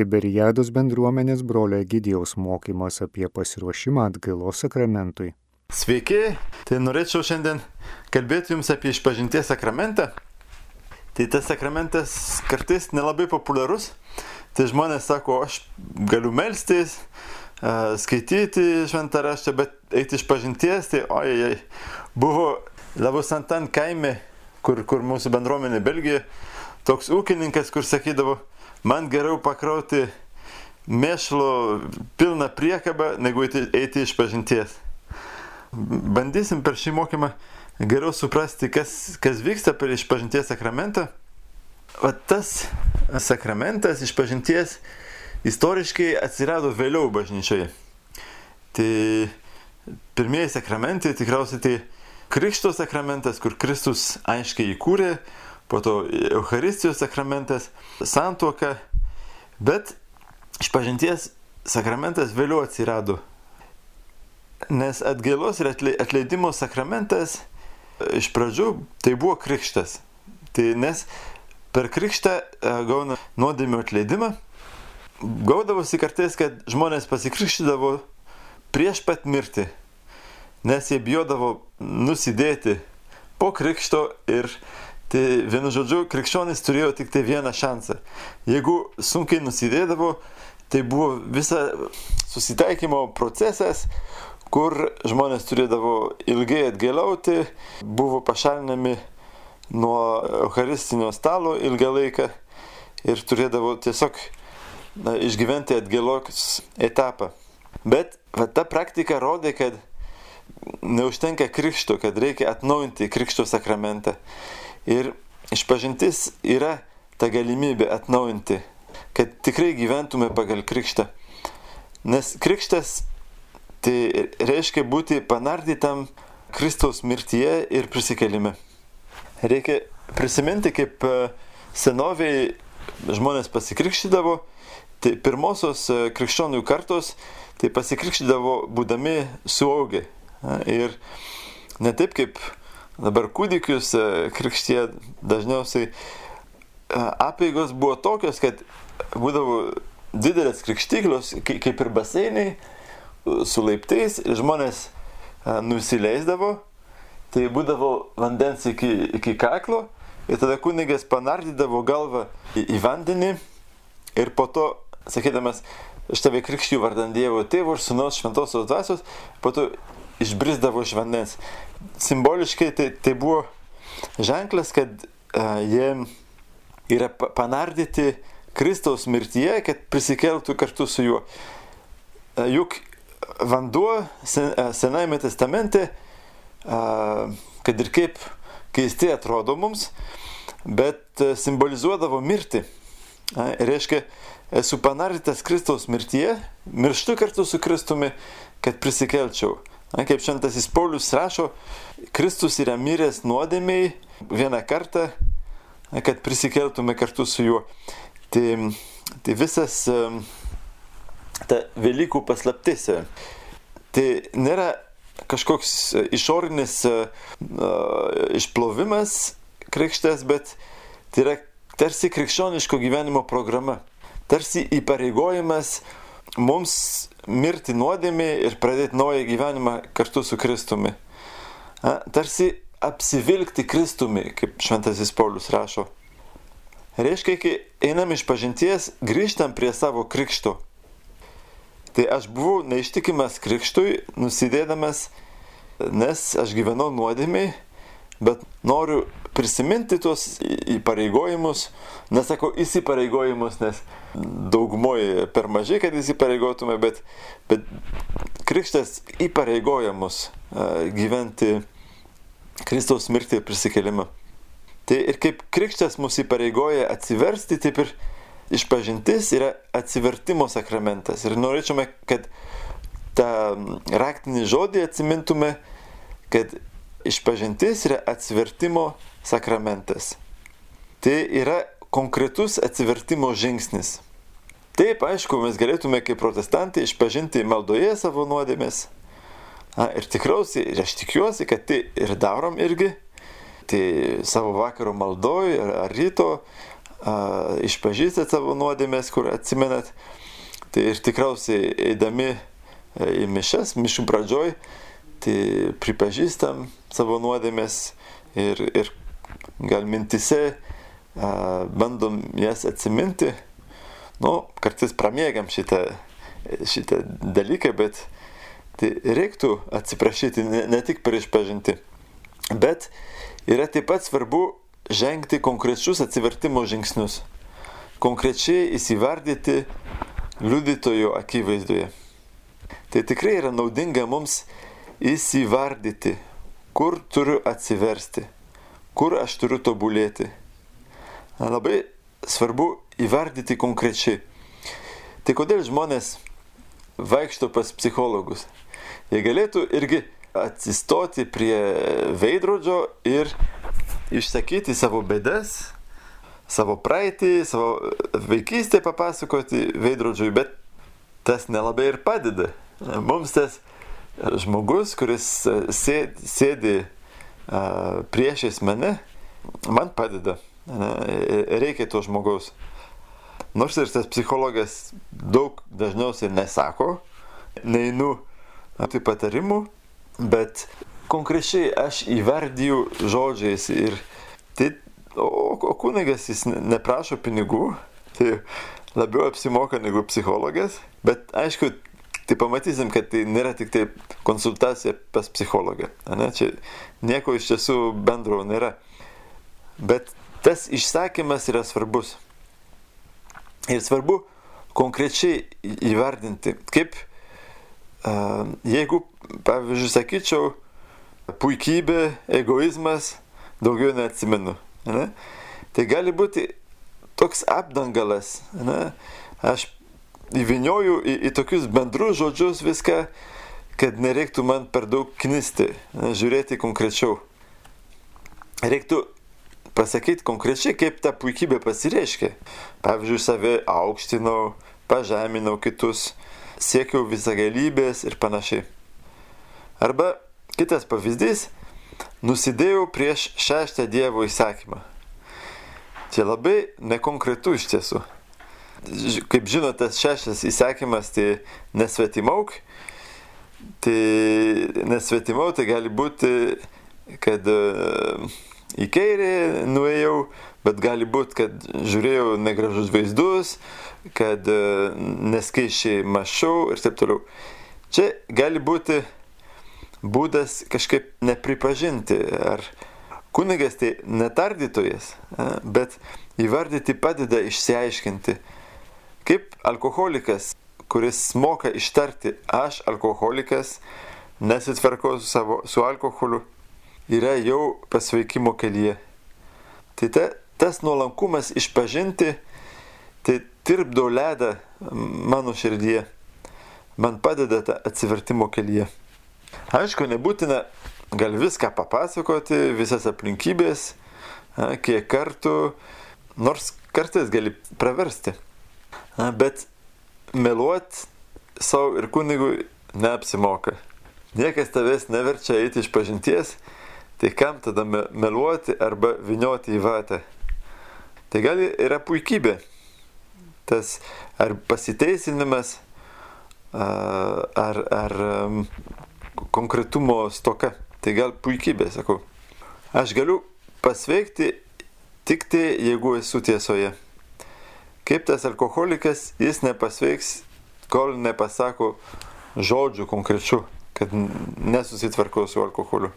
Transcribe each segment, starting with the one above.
Tiberiados bendruomenės brolio Egidijaus mokymas apie pasiruošimą atgailos sakramentui. Sveiki, tai norėčiau šiandien kalbėti Jums apie išpažinties sakramentą. Tai tas sakramentas kartais nelabai populiarus. Tai žmonės sako, aš galiu melstis, skaityti šventą raštą, bet eiti iš pažinties, tai ojai, buvo Lavosantan kaime, kur, kur mūsų bendruomenė Belgija, toks ūkininkas, kur sakydavo, man geriau pakrauti mėšlo pilną priekabą, negu eiti, iš pažinties. Bandysim per šį mokymą geriau suprasti, kas, kas vyksta per išpažinties sakramentą. O tas sakramentas išpažinties istoriškai atsirado vėliau bažnyčioje. Tai pirmieji sakramentai tikriausiai tai Krikšto sakramentas, kur Kristus aiškiai įkūrė, po to Euharistijos sakramentas, santuoka, bet išpažinties sakramentas vėliau atsirado. Nes atgailos ir atleidimo sakramentas iš pradžių tai buvo krikštas. Tai nes per krikštą gauna nuodėmio atleidimą gaudavosi kartais, kad žmonės pasikrikštydavo prieš pat mirtį, nes jie bijodavo nusidėti po krikšto ir tai vienu žodžiu, krikščionis turėjo tik tai vieną šansą. Jeigu sunkiai nusidėdavo, tai buvo visa susitaikymo procesas, kur žmonės turėdavo ilgai atgėliauti, buvo pašalinami nuo Eucharistinio stalo ilgą laiką ir turėdavo tiesiog na, išgyventi atgėlos etapą. Bet va, ta praktika rodė, kad neužtenka krikšto, kad reikia atnaujinti krikšto sakramentą. Ir išpažintis yra ta galimybė atnaujinti, kad tikrai gyventume pagal krikštą. Nes krikštas tai reiškia būti panardytam Kristaus mirtyje ir prisikelime. Reikia prisiminti, kaip e, senoviai žmonės pasikrikštydavo Tai pirmosios e, krikščionių kartos tai pasikrikštydavo būdami suaugę. Ir ne taip kaip dabar kūdikius e, krikštie dažniausiai e, apėgos buvo tokios, kad būdavo didelės krikštiklios, kaip ir baseinai, su laiptais, žmonės nusileisdavo, tai būdavo vandens iki, iki kaklo ir tada kunigas panardydavo galvą į, į vandenį ir po to sakydamas, aš tave krikščiu vardant Dievo tėvo ir sunaus šventosios dvasios, po to išbrisdavo iš vandens. Simboliškai tai, tai buvo ženklas, kad uh, jie yra panardyti Kristaus mirtyje, kad prisikeltų kartu su juo. Uh, juk vanduo sen, uh, Senajame testamente, uh, kad ir kaip keistai atrodo mums, bet uh, simbolizuodavo mirtį. Uh, reiškia, esu panardytas Kristaus mirtyje, mirštu kartu su Kristumi, kad prisikelčiau. Na, kaip šventasis Paulius rašo, Kristus yra miręs nuodėmiai vieną kartą, na, kad prisikeltume kartu su juo. Tai, tai visas ta Velykų paslaptis. Tai nėra kažkoks išorinis uh, išplovimas krikštės, bet tai yra tarsi krikščioniško gyvenimo programa tarsi įpareigojimas mums mirti nuodėmė ir pradėti naują gyvenimą kartu su Kristumi. Tarsi apsivilkti Kristumi, kaip šventasis Paulius rašo. Reiškia, kai einam iš pažinties, grįžtam prie savo krikšto. Tai aš buvau neištikimas krikštui, nusidėdamas, nes aš gyvenau nuodėmiai, bet noriu prisiminti tuos įpareigojimus, nesakau įsipareigojimus, nes daugumoje per mažai, kad įsipareigotume, bet, bet krikštas įpareigoja mus gyventi Kristaus mirtį ir prisikelimą. Tai ir kaip krikštas mus įpareigoja atsiversti, taip ir išpažintis yra atsivertimo sakramentas. Ir norėčiame, kad tą raktinį žodį atsimintume, kad išpažintis yra atsivertimo sakramentas. Tai yra konkretus atsivertimo žingsnis. Taip, aišku, mes galėtume kaip protestantai išpažinti maldoje savo nuodėmės. Na, ir tikriausiai, ir aš tikiuosi, kad tai ir darom irgi. Tai savo vakaro maldoj ar ryto a, išpažįstat savo nuodėmės, kur atsimenat. Tai ir tikriausiai eidami į mišes, mišių pradžioj, tai pripažįstam savo nuodėmės ir, ir gal mintise a, bandom jas atsiminti. Nu, kartais pramiegam šitą, šitą dalyką, bet tai reiktų atsiprašyti ne, ne tik per išpažinti. Bet yra taip pat svarbu žengti konkrečius atsivertimo žingsnius. Konkrečiai įsivardyti liudytojo akivaizdoje. Tai tikrai yra naudinga mums įsivardyti, kur turiu atsiversti, kur aš turiu tobulėti. Labai svarbu įvardyti konkrečiai. Tai kodėl žmonės vaikšto pas psichologus? Jie galėtų irgi atsistoti prie veidrodžio ir išsakyti savo bėdas, savo praeitį, savo vaikystę papasakoti veidrodžiui, bet tas nelabai ir padeda. Mums tas žmogus, kuris sėdi, sėdi priešais mane, man padeda. Reikia to žmogaus. Nors ir tas psichologas daug dažniausiai nesako, neinu tai patarimų, bet konkrečiai aš įvardyju žodžiais ir tai, o, o kunigas jis neprašo pinigų, tai labiau apsimoka negu psichologas, bet aišku, tai pamatysim, kad tai nėra tik tai konsultacija pas psichologą. Ne? Čia nieko iš tiesų bendro nėra. Bet tas išsakymas yra svarbus. Ir svarbu konkrečiai įvardinti, kaip Jeigu, pavyzdžiui, sakyčiau, puikybė, egoizmas, daugiau neatsimenu. Ne? Tai gali būti toks apdangalas. Ne? Aš įvinioju į, į tokius bendrus žodžius viską, kad nereiktų man per daug knisti, ne? žiūrėti konkrečiau. Reiktų pasakyti konkrečiai, kaip ta puikybė pasireiškia. Pavyzdžiui, save aukštinau, pažeminau kitus siekiau visagalybės ir panašiai. Arba kitas pavyzdys - nusidėjau prieš šeštą Dievo įsakymą. Čia labai nekonkretu iš tiesų. Kaip žinote, tas šeštas įsakymas tai nesvetimauk. Tai nesvetimau, tai gali būti, kad e, į kairę nuėjau, bet gali būti, kad žiūrėjau negražus vaizdus, kad e, neskaičiai mašau ir taip toliau. Čia gali būti būdas kažkaip nepripažinti, ar kunigas tai netardytojas, bet įvardyti padeda išsiaiškinti, kaip alkoholikas, kuris moka ištarti aš alkoholikas, nesitvarkau su, savo, su alkoholiu, yra jau pasveikimo kelyje. Tai ta, tas nuolankumas išpažinti, tai tirpdo ledą mano širdyje, man padeda tą atsivertimo kelyje. Aišku, nebūtina gal viską papasakoti, visas aplinkybės, kiek kartų, nors kartais gali praversti. Bet meluoti savo ir kunigui neapsimoka. Niekas tavęs neverčia eiti iš pažinties, tai kam tada meluoti arba vinioti į vatą. Tai gali yra puikybė tas ar pasiteisinimas, ar, ar konkretumo stoka. Tai gal puikybė, sakau. Aš galiu pasveikti tik tai, jeigu esu tiesoje. Kaip tas alkoholikas, jis nepasveiks, kol nepasako žodžių konkrečių, kad nesusitvarkau su alkoholiu.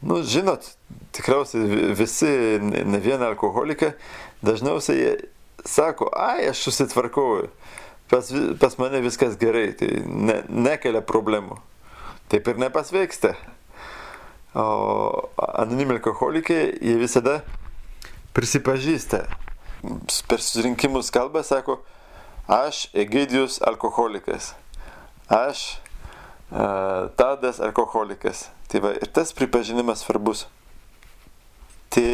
Nu, žinot, tikriausiai visi, ne vieną alkoholiką, dažniausiai sako, ai, aš susitvarkau, pas, pas mane viskas gerai, tai ne, nekelia problemų. Taip ir nepasveiksta. O anonimi alkoholikai, jie visada prisipažįsta. Per susirinkimus kalbą sako, aš Egidijus alkoholikas. Aš uh, Tadas alkoholikas. Tai va, ir tas pripažinimas svarbus. Tai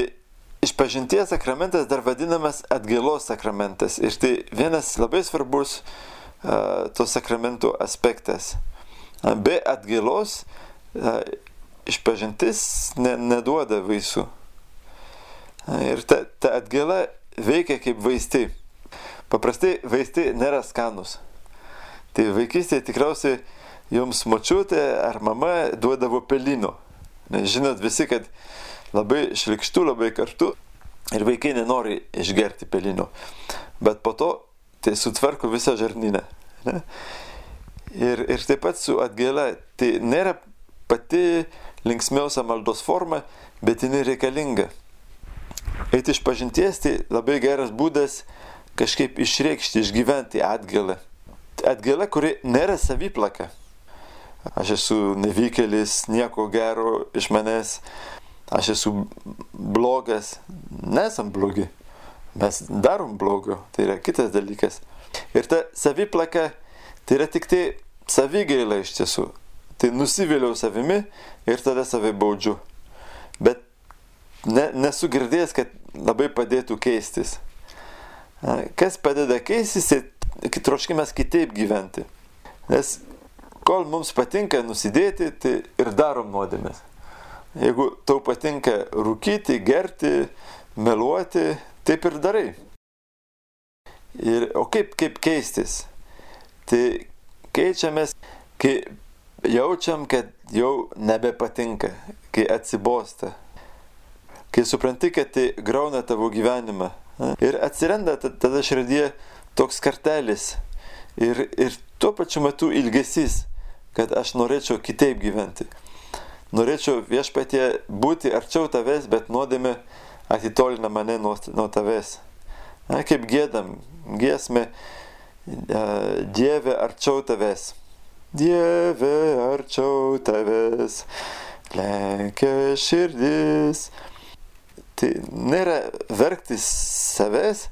Išpažinties sakramentas dar vadinamas atgailos sakramentas ir tai vienas labai svarbus uh, to sakramentų aspektas. Be atgailos uh, išpažintis ne, neduoda vaisių. Ir ta, ta atgaila veikia kaip vaistai. Paprastai vaistai nėra skanus. Tai vaikystėje tikriausiai jums močiutė ar mama duodavo pelino. Nes žinot visi, kad labai šlikštų, labai kartu ir vaikai nenori išgerti pelino. Bet po to tai sutvarko visą žarninę. Ne? Ir, ir taip pat su atgėla, tai nėra pati linksmiausia maldos forma, bet jinai reikalinga. Eiti iš pažinties tai labai geras būdas kažkaip išreikšti, išgyventi atgėlę. Atgėlė, kuri nėra saviplaka. Aš esu nevykėlis, nieko gero iš manęs, aš esu blogas. Nesam blogi. Mes darom blogio, tai yra kitas dalykas. Ir ta saviplaka, tai yra tik tai savigaila iš tiesų. Tai nusiviliau savimi ir tada save baudžiu. Bet ne, nesu girdėjęs, kad labai padėtų keistis. Kas padeda keistis, tai troškimas kitaip gyventi. Nes kol mums patinka nusidėti, tai ir darom nuodėmės. Jeigu tau patinka rūkyti, gerti, meluoti, taip ir darai. Ir, o kaip, kaip keistis? Tai keičiamės, kai jaučiam, kad jau nebepatinka, kai atsibosta, kai supranti, kad tai grauna tavo gyvenimą. Ir atsiranda tada širdie toks kartelis ir, ir tuo pačiu metu ilgesys, kad aš norėčiau kitaip gyventi. Norėčiau viešpatie būti arčiau tavęs, bet nuodėmė atitolina mane nuo, nuo tavęs. Na, kaip gėdam, giesmė, Dieve arčiau tavęs. Dieve arčiau tavęs, lenkia širdis. Tai nėra verktis savęs,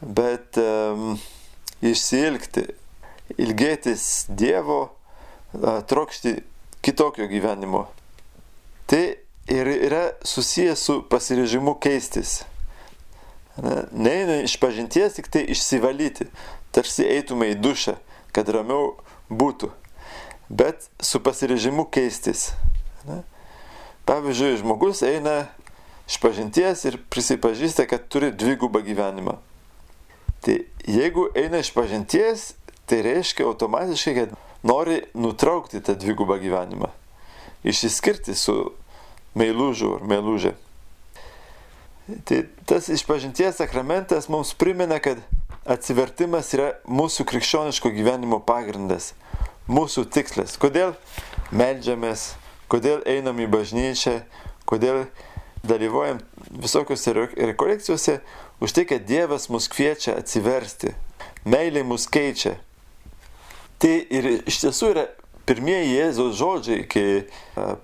bet um, išsilgti, ilgėtis Dievo, uh, trokšti kitokio gyvenimo. Tai ir yra susijęs su pasirežimu keistis. Neina iš pažinties tik tai išsivalyti, tarsi eitume į dušą, kad ramiau būtų. Bet su pasirežimu keistis. Ne? Pavyzdžiui, žmogus eina išpažinties ir prisipažįsta, kad turi dvigubą gyvenimą. Tai jeigu eina išpažinties, tai reiškia automatiškai, kad nori nutraukti tą dvigubą gyvenimą. Išsiskirti su meilužu ar meilužė. Tai tas išpažinties sakramentas mums primena, kad atsivertimas yra mūsų krikščioniško gyvenimo pagrindas, mūsų tikslas. Kodėl melžiamės, kodėl einam į bažnyčią, kodėl dalyvaujam visokiuose rekolekcijose, už tai, kad Dievas mus kviečia atsiversti, meilė mus keičia. Tai ir iš tiesų yra pirmieji Jėzaus žodžiai, kai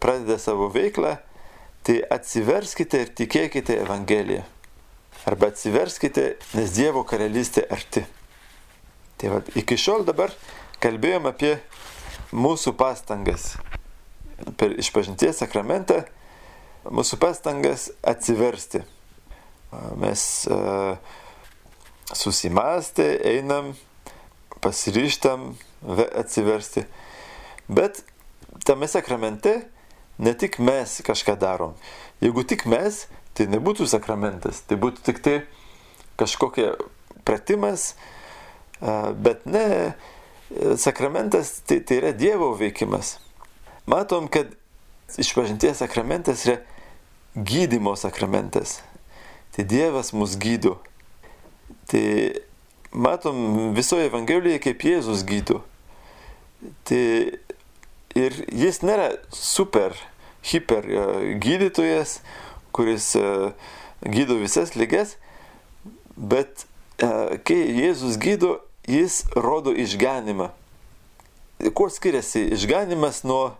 pradeda savo veiklą, tai atsiverskite ir tikėkite Evangeliją. Arba atsiverskite, nes Dievo karalystė arti. Tai va, iki šiol dabar kalbėjom apie mūsų pastangas per išpažinties sakramentą mūsų pastangas atsiversti. Mes susimastę einam, pasiryštam atsiversti. Bet tame sakramente ne tik mes kažką darom. Jeigu tik mes, tai nebūtų sakramentas, tai būtų tik tai kažkokia pratimas, bet ne, sakramentas tai, tai yra Dievo veikimas. Matom, kad išpažinties sakramentas yra gydimo sakramentas. Tai Dievas mus gydo. Tai matom visoje Evangelijoje, kaip Jėzus gydo. Tai ir jis nėra super, hiper e, gydytojas, kuris e, gydo visas lygas, bet e, kai Jėzus gydo, jis rodo išganimą. Kuo skiriasi išganimas nuo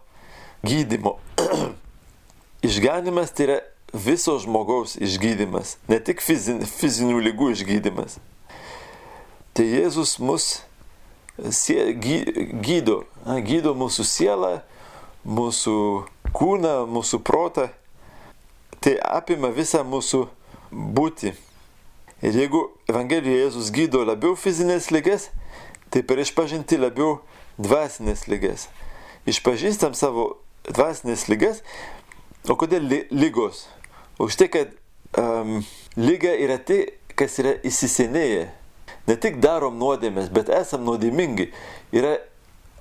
gydimo? Išganimas tai yra viso žmogaus išgydymas, ne tik fizin, fizinių lygų išgydymas. Tai Jėzus mus sie, gy, gydo, gydo mūsų sielą, mūsų kūną, mūsų protą. Tai apima visą mūsų būti. Ir jeigu Evangelijoje Jėzus gydo labiau fizinės lygas, tai per išpažinti labiau dvasinės lygas. Išpažįstam savo dvasinės lygas, O kodėl lygos? Už tai, kad um, lyga yra tai, kas yra įsisenėję. Ne tik darom nuodėmės, bet esam nuodėmingi. Yra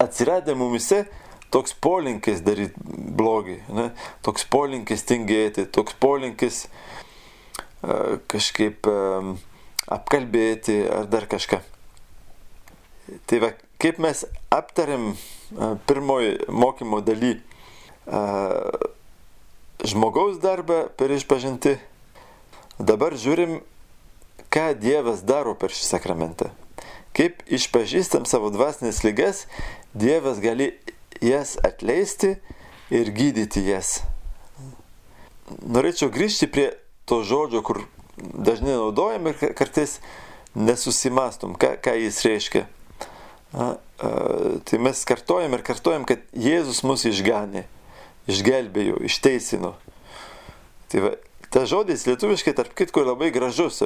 atsiradę mumise toks polinkis daryti blogį, ne? toks polinkis tingėti, toks polinkis uh, kažkaip um, apkalbėti ar dar kažką. Tai va, kaip mes aptarėm uh, pirmoji mokymo daly, uh, žmogaus darbą per išpažinti, dabar žiūrim, ką Dievas daro per šį sakramentą. Kaip išpažįstam savo dvasinės lygas, Dievas gali jas atleisti ir gydyti jas. Norėčiau grįžti prie to žodžio, kur dažnai naudojam ir kartais nesusimastom, ką, ką jis reiškia. A, a, tai mes kartojam ir kartojam, kad Jėzus mus išganė išgelbėjo, išteisino. Tai va, tas žodis lietuviškai, tarp kitko, labai gražus.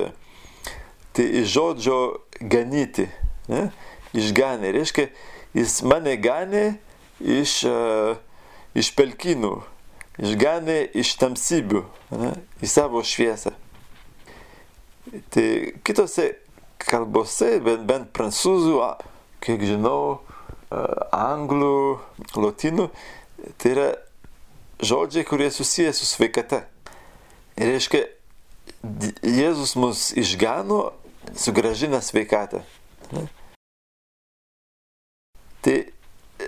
Tai iš žodžio ganyti, ne? išganė. Reiškia, jis mane ganė iš, uh, iš pelkinų, išganė iš tamsybių ne? į savo šviesą. Tai kitose kalbose, bent, bent prancūzų, kiek žinau, anglų, lotynų, tai yra žodžiai, kurie susiję su sveikata. Ir reiškia, Jėzus mus išgano, sugražina sveikatą. Ne? Tai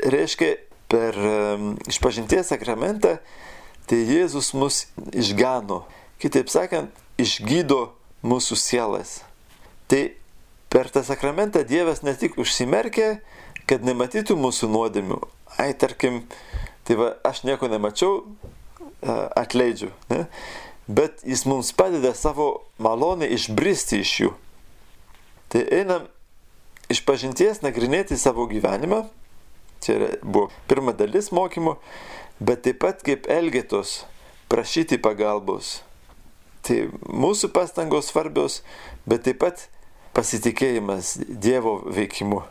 reiškia, per um, išpažinties sakramentą, tai Jėzus mus išgano. Kitaip sakant, išgydo mūsų sielas. Tai per tą sakramentą Dievas ne tik užsimerkė, kad nematytų mūsų nuodėmių. Ai, tarkim, Tai va, aš nieko nemačiau, atleidžiu. Ne? Bet jis mums padeda savo malonę išbristi iš jų. Tai einam iš pažinties nagrinėti savo gyvenimą. Čia buvo pirma dalis mokymo, bet taip pat kaip elgėtos, prašyti pagalbos. Tai mūsų pastangos svarbios, bet taip pat pasitikėjimas Dievo veikimu.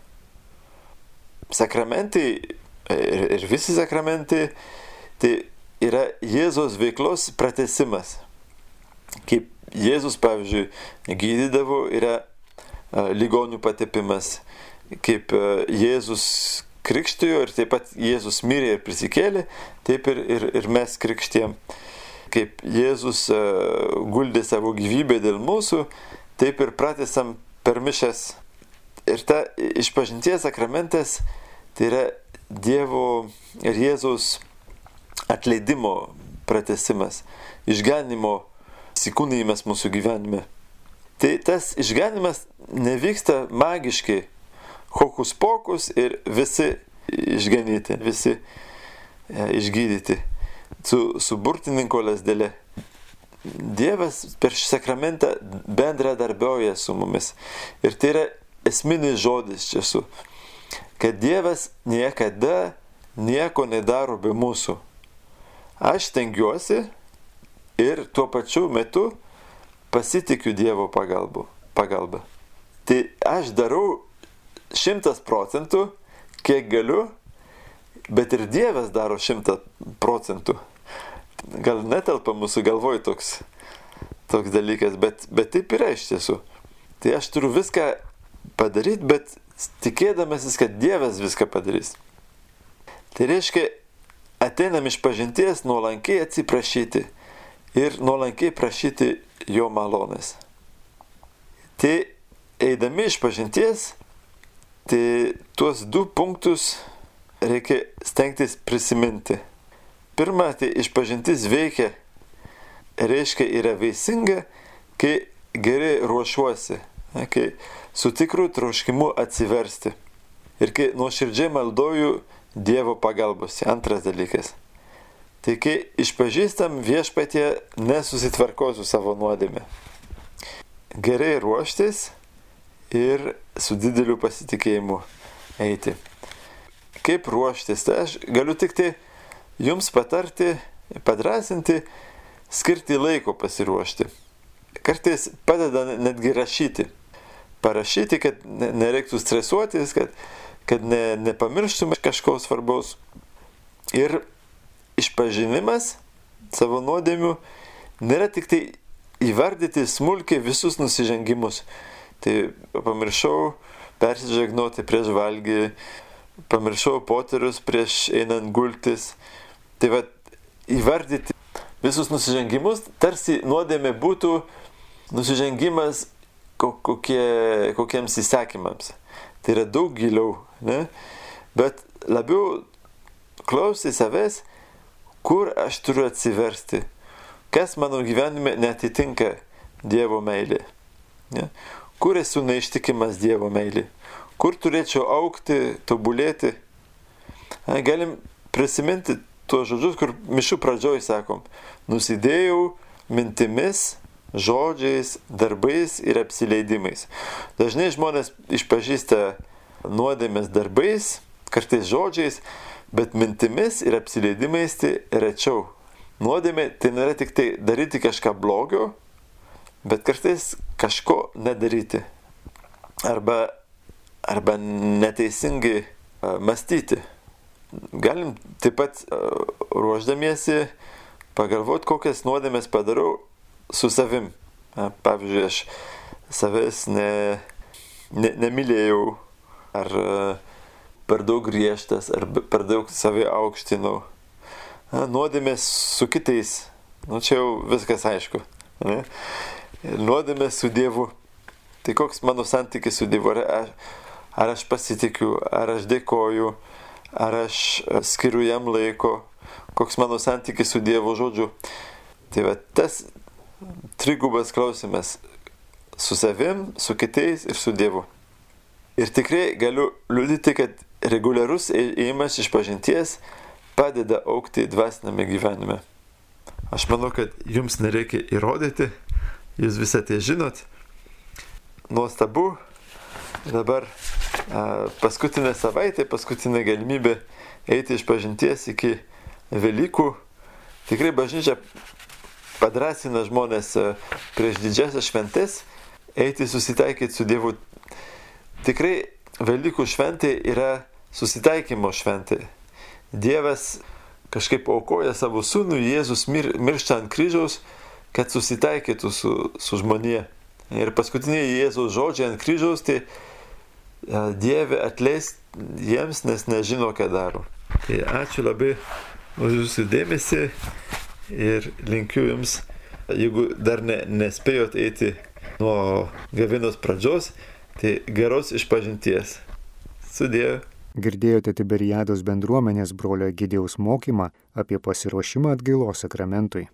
Sakramentai ir, ir visi sakramentai, tai yra Jėzos veiklos pratesimas. Kaip Jėzus, pavyzdžiui, gydydavo, yra ligonių patepimas, kaip Jėzus krikštijo ir taip pat Jėzus mirė ir prisikėlė, taip ir, ir, ir mes krikštėm. Kaip Jėzus guldė savo gyvybę dėl mūsų, taip ir pratesam per mišes. Ir ta išpažinties sakramentas tai yra Dievo ir Jėzaus atleidimo pratesimas, išganimo įsikūnyjimas mūsų gyvenime. Tai tas išganimas nevyksta magiškai, hokus pokus ir visi išganyti, visi e, išgydyti su, su burtininko lasdelė. Dievas per šį sakramentą bendradarbiauja su mumis. Ir tai yra esminis žodis čia su kad Dievas niekada nieko nedaro be mūsų. Aš tengiuosi ir tuo pačiu metu pasitikiu Dievo pagalbu, pagalba. Tai aš darau šimtas procentų, kiek galiu, bet ir Dievas daro šimtą procentų. Gal netelpa mūsų galvoj toks, toks dalykas, bet, bet taip yra iš tiesų. Tai aš turiu viską padaryti, bet tikėdamasis, kad Dievas viską padarys. Tai reiškia, ateinam iš pažinties nuolankiai atsiprašyti ir nuolankiai prašyti jo malonės. Tai eidami iš pažinties, tai tuos du punktus reikia stengtis prisiminti. Pirma, tai išpažintis veikia, reiškia yra veisinga, kai gerai ruošuosi, kai su tikru troškimu atsiversti. Ir kai nuoširdžiai maldoju Dievo pagalbos. Antras dalykas. Tai kai išpažįstam viešpatie nesusitvarko su savo nuodėme. Gerai ruoštis ir su dideliu pasitikėjimu eiti. Kaip ruoštis? Tai aš galiu tik tai jums patarti, padrasinti, skirti laiko pasiruošti. Kartais padeda netgi rašyti parašyti, kad nereiktų stresuotis, kad, kad ne, nepamirštum kažko svarbaus. Ir išpažinimas savo nuodėmių nėra tik tai įvardyti smulkiai visus nusižengimus. Tai pamiršau persižegnoti prieš valgį, pamiršau poterius prieš einant gultis. Tai va, įvardyti visus nusižengimus, tarsi nuodėmė būtų nusižengimas kokie, kokiems įsakymams. Tai yra daug giliau, ne? bet labiau klausti savęs, kur aš turiu atsiversti, kas mano gyvenime netitinka Dievo meilė. Ne? Kur esu neištikimas Dievo meilė, kur turėčiau aukti, tobulėti. Galim prisiminti tuos žodžius, kur mišių pradžioj sakom, nusidėjau mintimis, žodžiais, darbais ir apsileidimais. Dažnai žmonės išpažįsta nuodėmės darbais, kartais žodžiais, bet mintimis ir apsileidimais tai rečiau. Nuodėmė tai nėra tik tai daryti kažką blogio, bet kartais kažko nedaryti. Arba, arba neteisingai mąstyti. Galim taip pat ruoždamiesi pagalvoti, kokias nuodėmės padarau su savim. Pavyzdžiui, aš savęs ne, ne, nemylėjau ar per daug griežtas, ar per daug savai aukštinau. Nuodėmės su kitais, nu čia jau viskas aišku. Ne? Nuodėmės su Dievu. Tai koks mano santykis su Dievu? Ar aš, ar aš pasitikiu, ar aš dėkoju, ar aš skiriu jam laiko, koks mano santykis su Dievo žodžiu. Tai va tas trigubas klausimas su savim, su kitais ir su Dievu. Ir tikrai galiu liudyti, kad reguliarus ėjimas iš pažinties padeda aukti dvasiname gyvenime. Aš manau, kad jums nereikia įrodyti, jūs visą tai žinot. Nuostabu, dabar a, paskutinė savaitė, paskutinė galimybė eiti iš pažinties iki Velykų. Tikrai bažnyčia padrasina žmonės prieš didžiasias šventes eiti susitaikyti su Dievu. Tikrai Velykų šventė yra susitaikymo šventė. Dievas kažkaip aukoja savo sūnų, Jėzus mir, miršta ant kryžiaus, kad susitaikytų su, su žmonė. Ir paskutiniai Jėzaus žodžiai ant kryžiaus, tai Dieve atleisk jiems, nes nežino, ką daro. Tai ačiū labai už jūsų dėmesį ir linkiu jums, jeigu dar ne, nespėjot eiti nuo gavinos pradžios, tai geros išpažinties. Sudėjau. Girdėjote Tiberiados bendruomenės brolio Gidėjaus mokymą apie pasiruošimą atgailos sakramentui.